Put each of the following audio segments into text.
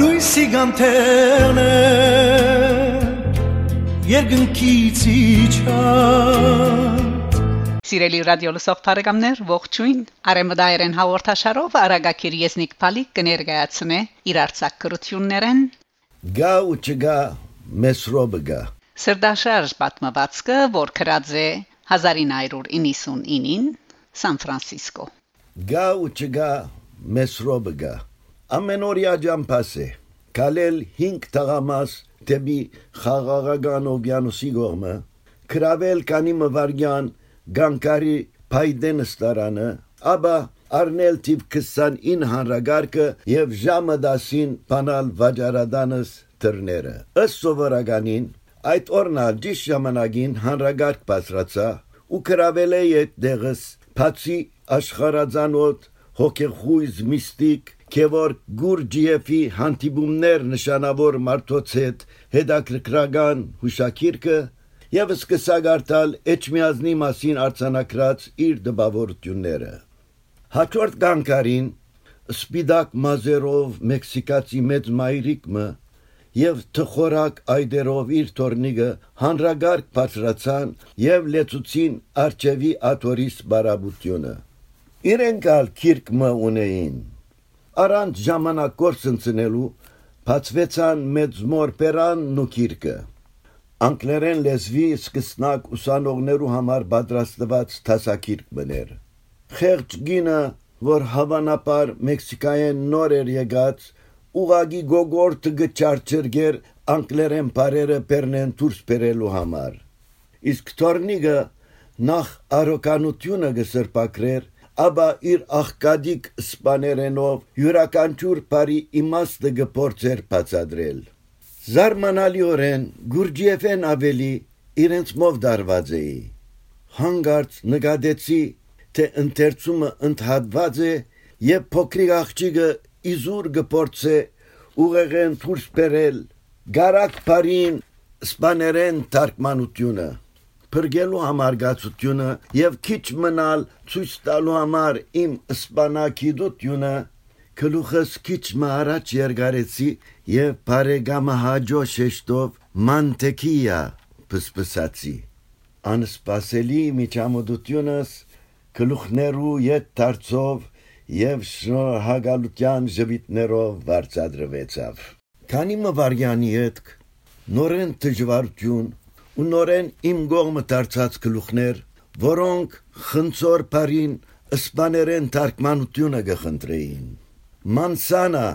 լույսի գանթերն է երկնքից իջան Սիրելի ռադիո լսող բարեկամներ, ողջույն։ Արեմդայերեն հաղորդաշարով Արագակիր Եզնիկ Փալիկ կներկայացնե իր արցակ կրություններեն Գա ու չգա մեսրոբը գա Սրդաշարժ պատմվածքը, որ գրած է 1999-ին Սան Ֆրանցիսկո։ Գա ու չգա մեսրոբը Ամենօրյա ջամփասե Կալել 5 տղամաս դեպի խաղաղական օվյանուսի գողմը Կրավել կանի մվարգյան Գանկարի Փայդենստարանը, աբա Արնել տիվ 29 հանրագարկը եւ ժամը 10-ին բանալ վաճառադանս դռները։ Ըստ սովորականին այդ օրնալ ճիշտ ժամանակին հանրագարկ բացրացա ու կրավել է այդ դեղս բացի աշխարհազանոտ հոգեխույզ միստիկ Քևոր Գուրջիեֆի հանդիպումներ նշանավոր մարդոց հետ հետաքրքրական հուշակիրքը եւ սկսագարտալ Էջմիածնի մասին արձանագրած իր դպավորությունները։ Հաջորդ գանկարին սպիդակ մազերով մեքսիկացի մեծ մայրիկը եւ թխորակ այդերով իր թորնիկը հանրագարկ բացրացան եւ լեցուցին արչեվի աթորիս բարաբությունը։ Իրենքալ քիրկը ունեին։ Առանց ժամանակ կորցնցնելու բացվեցան մեծ մոր պերան ու քիրկը անգլերեն լեզվի սկսնակ ուսանողներու համար պատրաստված տասակիրք բներ։ Խեղճ գինը, որ հավանաբար Մեքսիկայեն նոր էր եկած, ուղագի գոգորտը գճարչերգեր անգլերեն բարերը բերնեն դուրս բերելու համար։ Իսկ Թորնիգը նախ արոկանությունը գսրպակրեր, ապա իր աղկադիկ սպաներենով յուրաքանչյուր բարի իմաստը գործեր բացադրել։ Զարմանալիորեն Գուրջիեֆեն ավելի իրենց մով դարված էի։ Հանգարց նկատեցի, թե ընթերցումը ընդհատված է եւ փոքրիկ աղջիկը իզուր գործե ուղեղեն դուրս բերել գարակ բարին սպաներեն թարգմանությունը փրկելու համար գացությունը եւ քիչ մնալ ցույց տալու համար իմ սպանակիդությունը գլուխս քիչ մը առաջ երգարեցի եւ բարեգամը հաջո շեշտով մանտեկիա պսպսացի անսպասելի միջամոդությունս գլուխներու ետ դարձով եւ շնորհակալության ժվիտներով վարչադրվեցավ քանի մվարյանի հետ նորեն դժվարություն ունորեն իմ գողմը դարձած գլուխներ, որոնք խնձոր բարին իսպաներեն թարգմանությունը գխնդրեին։ Մանսանա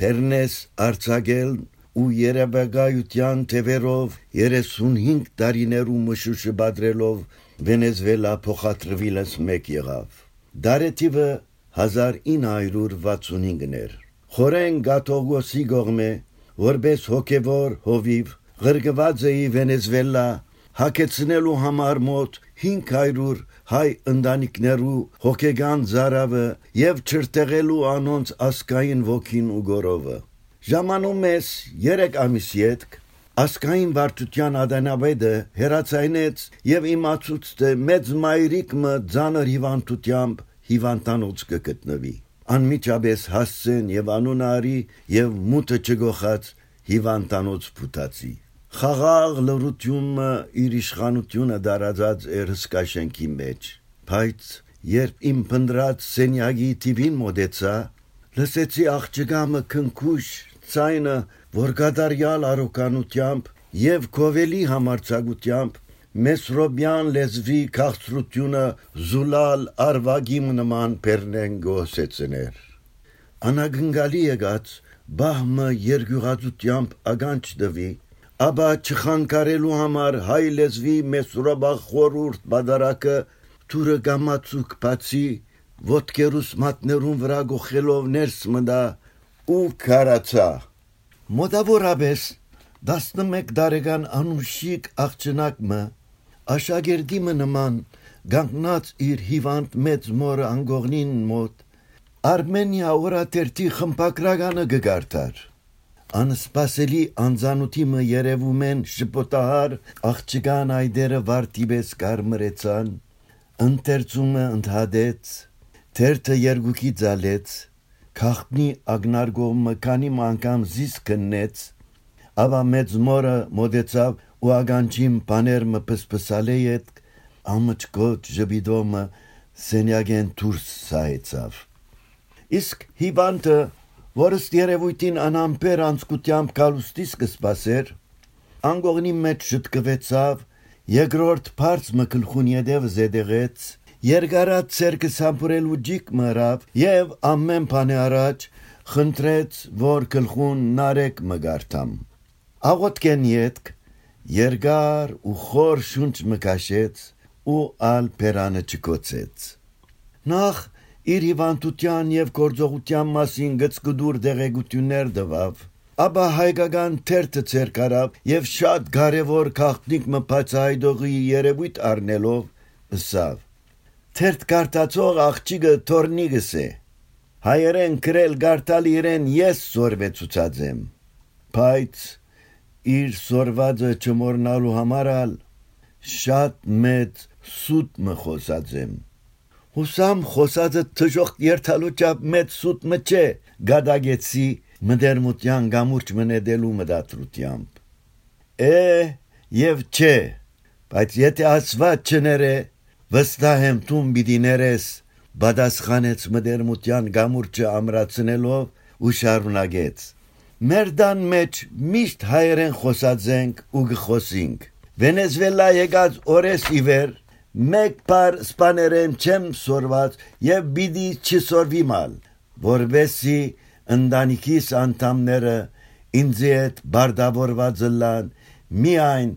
Պերնես Արցագել ու Երևակայության թևերով 35 տարիներու մշուշը բադրելով Վենեսուելա փոխադրվելս մեկ եղավ։ Դարեթիվը 1965-ներ։ Խորեն Գաթողոսի գողմե որբես հոգևոր հովիվ գրգված էի Վենեսուելա հակեցնելու համար մոտ 500 հայ ընտանիքներու հոգեգան զարավը եւ չրտեղելու անոնց ասկային ոգին ու գորովը ժամանում ես 3 ամիսի հետ ասկային վարդության ադանավեդը հերացայնեց եւ իմացուց թե մեծ մայրիկը ցաներ հիվանդությամբ հիվանդանոց կգտնվի անմիջապես հասցեն եւ անունարի եւ մութը չգողած հիվանդանոց փութացի Խաղաղ լրությունը իր իշխանությունը դարածած էր հսկաշենքի մեջ, բայց երբ իմ փնդրած սենյագի տիվին մոդեցա, լսեցի աղջկամը քնքուշ ցայնը, որ գադարյալ արոկանությամբ եւ կովելի համարցակությամբ Մեսրոբյան լեզվի քաղցրությունը զուլալ արվագի նման բերնեն գոսեցներ։ Անագնգալի եղած բահմը երգյուղածությամբ ագանչ դվի Աբա չխանկարելու համար հայ լեզվի մեսուրաբախ խորուրդ բադարակը թուրը գամացուկ բացի ոտքերուս մատներուն վրա գողելով ներս մտա ու քարացա մոտավորապես 11 տարեկան անուշիկ աղջնակը աշակերտի նման գանկնած իր հիվանդ մեծ մորը անգողնին մոտ Արմենիա օրատերտի խմպակրականը գգարտար Անսպասելի անձանութիմը երևում են շպոտահար աղջկան այդերը վարտիպես կարմրեցան, ընթերցումը ընդհադեց, թերթը երգուքի ձալեց, Քաղտնի ագնարգոմը քանի անգամ զիս կնեց, ավա մեծ մորը մոդեցավ ու ագանչիմ բաներմը պսպսալե ետ ամճկոտ ժբիդոմը սենյագեն դուրս սայեցավ։ Իսկ հիբանտը, որս երևույթին անամպեր անցկությամբ կալուստիս կսպասեր, անգողնի մեջ շտկվեցավ, երկրորդ բարձ մկլխուն յետև զեդեղեց, Երգարած ցերկը սամփուրելու ջիկ մրավ եւ ամեն բանի առաջ խնդրեց որ գլխուն նարեկ մգարտամ աղոտքեն յետք երգար ու խոր շունչ մկաշեց ու ալ պերանը չկոցեց նախ իր հիվանդության եւ գործողության մասին գծկդուր դեղեցություններ տվավ Աբա հայկական թերթը ցեր կարավ եւ շատ կարեւոր քաղտնիկ մփացայդողի երևույթ առնելով ըսավ թերթ կարտացող աղջիկը թորնիգս է։ Հայերեն գրել գարտալ իրեն ես սորվեցուցած եմ։ Բայց իր սորվածը չմորնալու համար շատ մեծ սուտ մը խոսած եմ։ Հուսամ խոսածը թժող երթալու չափ մեծ սուտ չէ, գադագեցի մդերմության գամուրջ մնեդելու մդատրությամբ։ Է եւ չէ, բայց եթե ասված չները վստահ եմ տուն պիտի ներես բադասխանեց մդերմության գամուրջը ամրացնելով ու շարունակեց. Մեր դան մեջ միշտ հայերեն խոսած ենք ու գխոսինք վենեսուելա եկած օրես իվեր մեկ բար սպաներեն չեմ սորված եւ բիդի չսորվի մալ որբեսի ընտանիքիս անդամները ինձ հետ բարդավորված լան միայն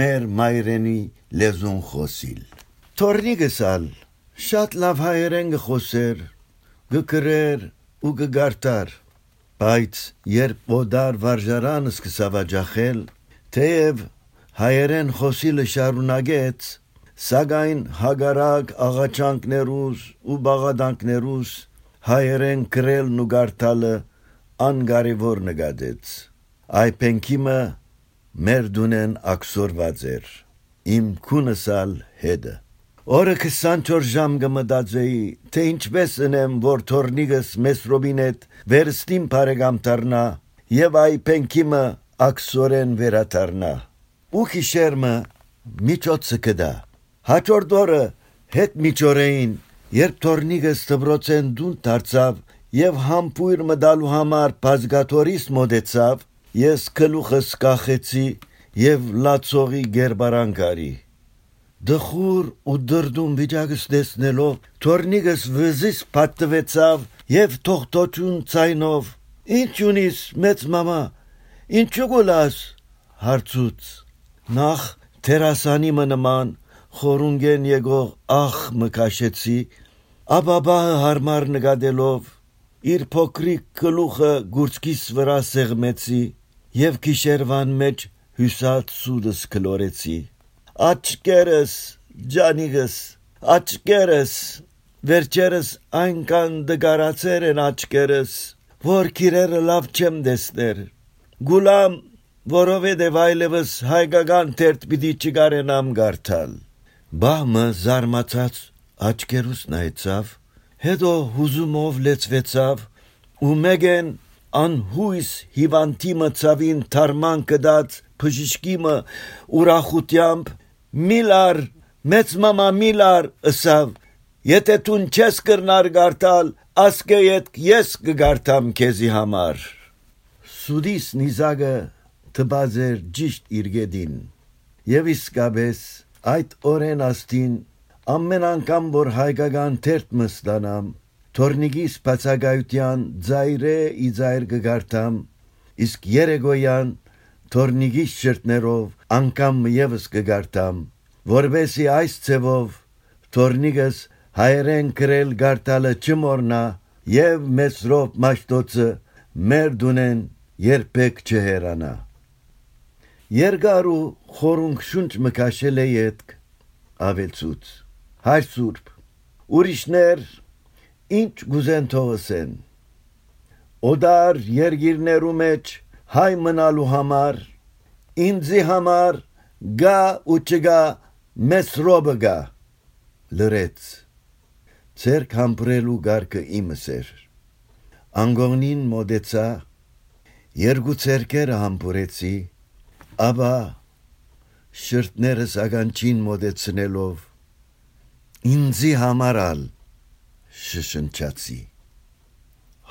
մեր մայրենի լեզուն խոսիլ Թորնիգսալ շատ լավ հայերեն գխոսեր, գկրեր ու գգարտար, բայց երբ օդար վարժարան սկսավ աջախել, թեև հայերեն խոսիլը շարունակեց, սակայն հագարակ աղաչանքներուս ու բաղադանքներուս հայերեն գրելն ու գարտալը անգարիվոր նգադեց։ Այ պենքիմը մեր դունեն ակսորված էր, իմ քունսալ հետը։ Օրը 24 ժամ կմտածեի, թե ինչպես ընեմ, որ թորնիգս մեզ ռոբինետ վերստին բարեկամ դառնա եւ այ պենքիմը աքսորեն վերաթարնա։ Ու քիշերմը միջոցը կդա։ Հաջորդ օրը հետ միջորեին, երբ թորնիգս դբրոցեն դուն դարձավ եւ համբույր մդալու համար բազգատորիս մոդեցավ, ես գլուխս կախեցի եւ լացողի գերբարանկարի դխուր ու դրդում վիճակս տեսնելով թորնիգս վզիս պատտվեցավ եւ թողտոչուն ցայնով ինչ ունիս մեծ մամա ինչու գոլաս հարցուց նախ տերասանի մնման խորունգեն եկող ախ մկաշեցի ապա բահը հարմար նկատելով իր փոքրիկ գլուխը գուրցքիս վրա սեղմեցի եւ գիշերվան մեջ հյուսած սուդս կլորեցի աչկերս, ջանիգս, աչկերս, վերջերս այնքան դգարացեր են աչկերս, որ քիրերը լավ չեմ դեսներ։ Գուլամ, որովհետև այլևս հայկական թերթ պիտի չգարենամ գարտալ։ Բահմը զարմացած աչկերուս նայեցավ, հետո հուզումով լեցվեցավ ու մեգեն անհույս հիվանդի մցավին թարման կդած բժիշկիմը ուրախությամբ Միլար, մեծ մամա Միլար ըսավ, եթե տուն չես կրնար գարտալ, ասկե ետ ես կգարտամ քեզի համար։ Սուդիս նիզագը տբազեր ճիշտ իր գեդին։ Եվ իսկապես այդ օրեն աստին ամեն անգամ որ հայկական թերթ մստանամ, թորնիգիս բացակայության ձայրե իձայր կգարտամ, իսկ երեգոյան թորնիգիս շրտներով անգամ եւս կգարտամ, որբեսի այս ցևով թորնիգս հայերեն գրել գարտալը չմորնա եւ մեսրոպ մաշտոցը մեր դունեն երբեք չհերանա։ Երգարու խորունք շունչ մկաշել է յետք ավելցուց հայր սուրբ ուրիշներ ինչ գուզեն թողսեն օդար երգիրներու մեջ հայ մնալու համար ինձի համար գա ու չգա մեծ ռոբը գա լրեց ցերկ համբրելու գարկը իմս էր անգողնին մոդեցա երկու ցերկերը համբուրեցի ապա շրտներս ագանչին մոդեցնելով ինձի համարալ շշնչացի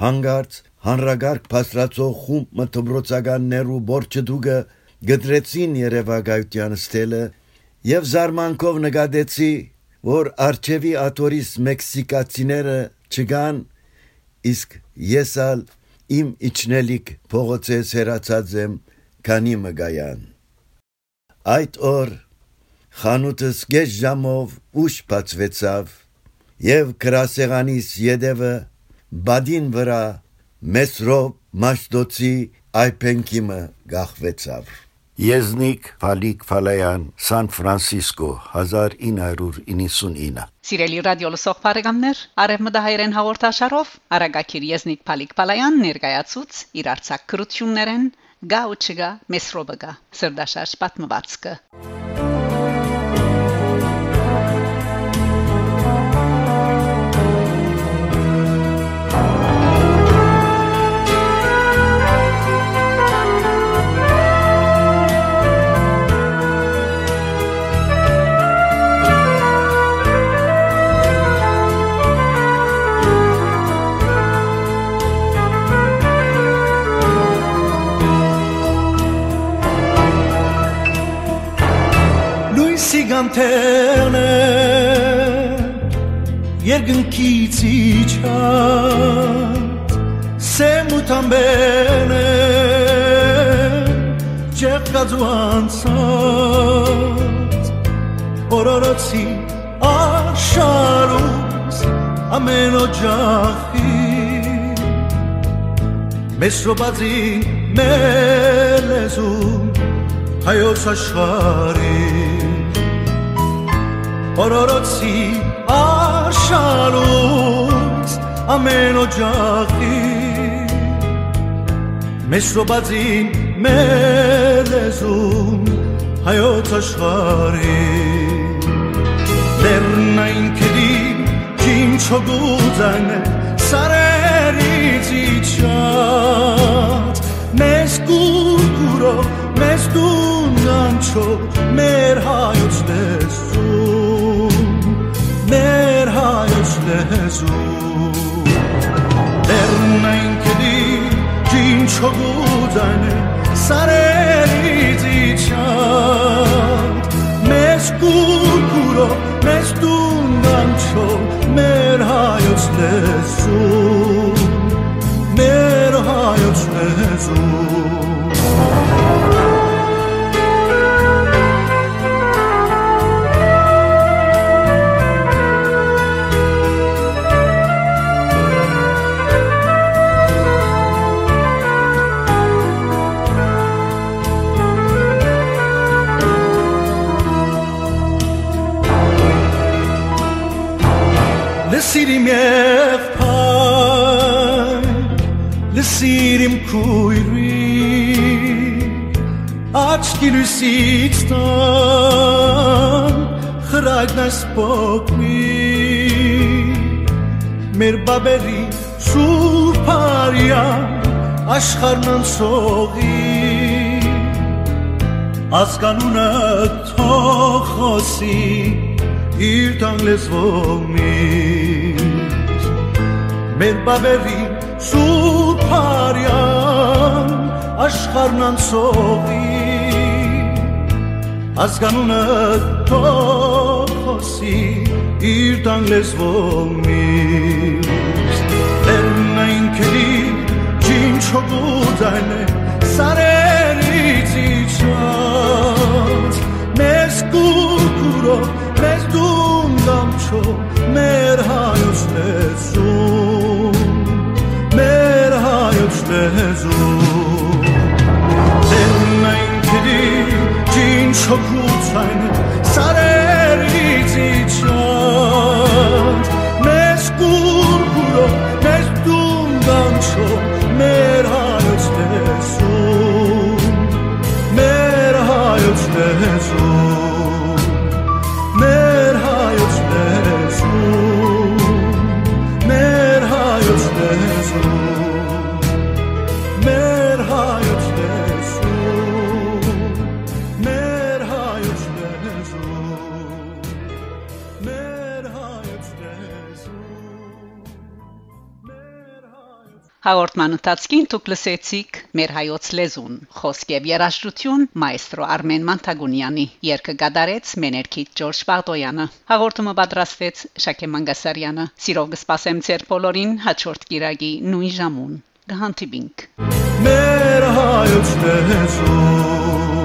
հանգարց հանրագարկ փասրացող խումբ մտբրոցականներու բորչը դուգը գդրեցին Երևակայության ստելը եւ զարմանքով նկատեցի որ արչեվի աթորիս մեքսիկացիները չգան իսկ եսալ իմ իջնելիք փողոցես հերացած եմ քանի մգայան այդ օր խանութս գեջ ժամով ուշ բացվեցավ եւ գրասեղանիս յետևը բադին վրա մեսրոպ մաշտոցի այփենքիմը գախվեցավ Եզնիկ Ֆալիկ Ֆալայան Սան Ֆրանսիսկո 1999 Սիրելի ռադիո լսող բարեկամներ, Արևմտահայերեն հաղորդաշարով Արագակիր Եզնիկ Փալիկ Փալայան ներկայացուց իր արցակ քրություններեն գա ու չգա մեսրոբգա սրդաշաշ պատմվածքը անթեղն է երկնքից իջած սեմ ու թամբեն է ճեղքած ու անցած օրորոցի աշխարուս ամեն օջախի մեզ շոբածի մեր լեզում հայոց աշխարի օրորոցի աշխարհուց ամեն օջախի մեզ շոբածին մեր լեզում հայոց աշխարհի լեռնային քերի քին չոգուզանը սարերից իջած մեզ կուրկուրով մեզ դունանչո մեր հայոց լեզու մեր հայոց լեզու Լեռնային կդի ջին չողուձանը սարերից իջան Մեզ կուրկուրո, մեզ դունգանչո մեր հայոց լեզու Մեր հայոց լեզու Լսիր իմ եղբայր, լսիր իմ քույրի, աչքի լույսից տան, խրագն ասպոկնի, մեր բաբերի շուրպարյան, աշխարհն անցողի, ազգանունը թող խոսի, իր տան լեզվով միշտ մեր բավերի սուրբարյան աշխարհն անցողի ազգանունը թող խոսի իր տան լեզվով միշտ լեռնային քերի ջին չոգուդայնե սարերից իջած մեզ կուրկուրով մեզ դում դամչո մեր հայոց լեզուն լեզուն Հաղորդման ընթացքին դուք լսեցիք մեր հայոց լեզուն խոսք եւ երաժշտություն մայստրո Արմեն Մանտագունյանի երգը գդարեց մեներքիտ Ջորջ Բաղդոյանը հաղորդումը պատրաստեց Շակե Մանգասարյանը սիրով կսպասեմ ձեր բոլորին հաջորդ գիրագի նույն ժամուն գահանտիբինք մեր հայոց լեզու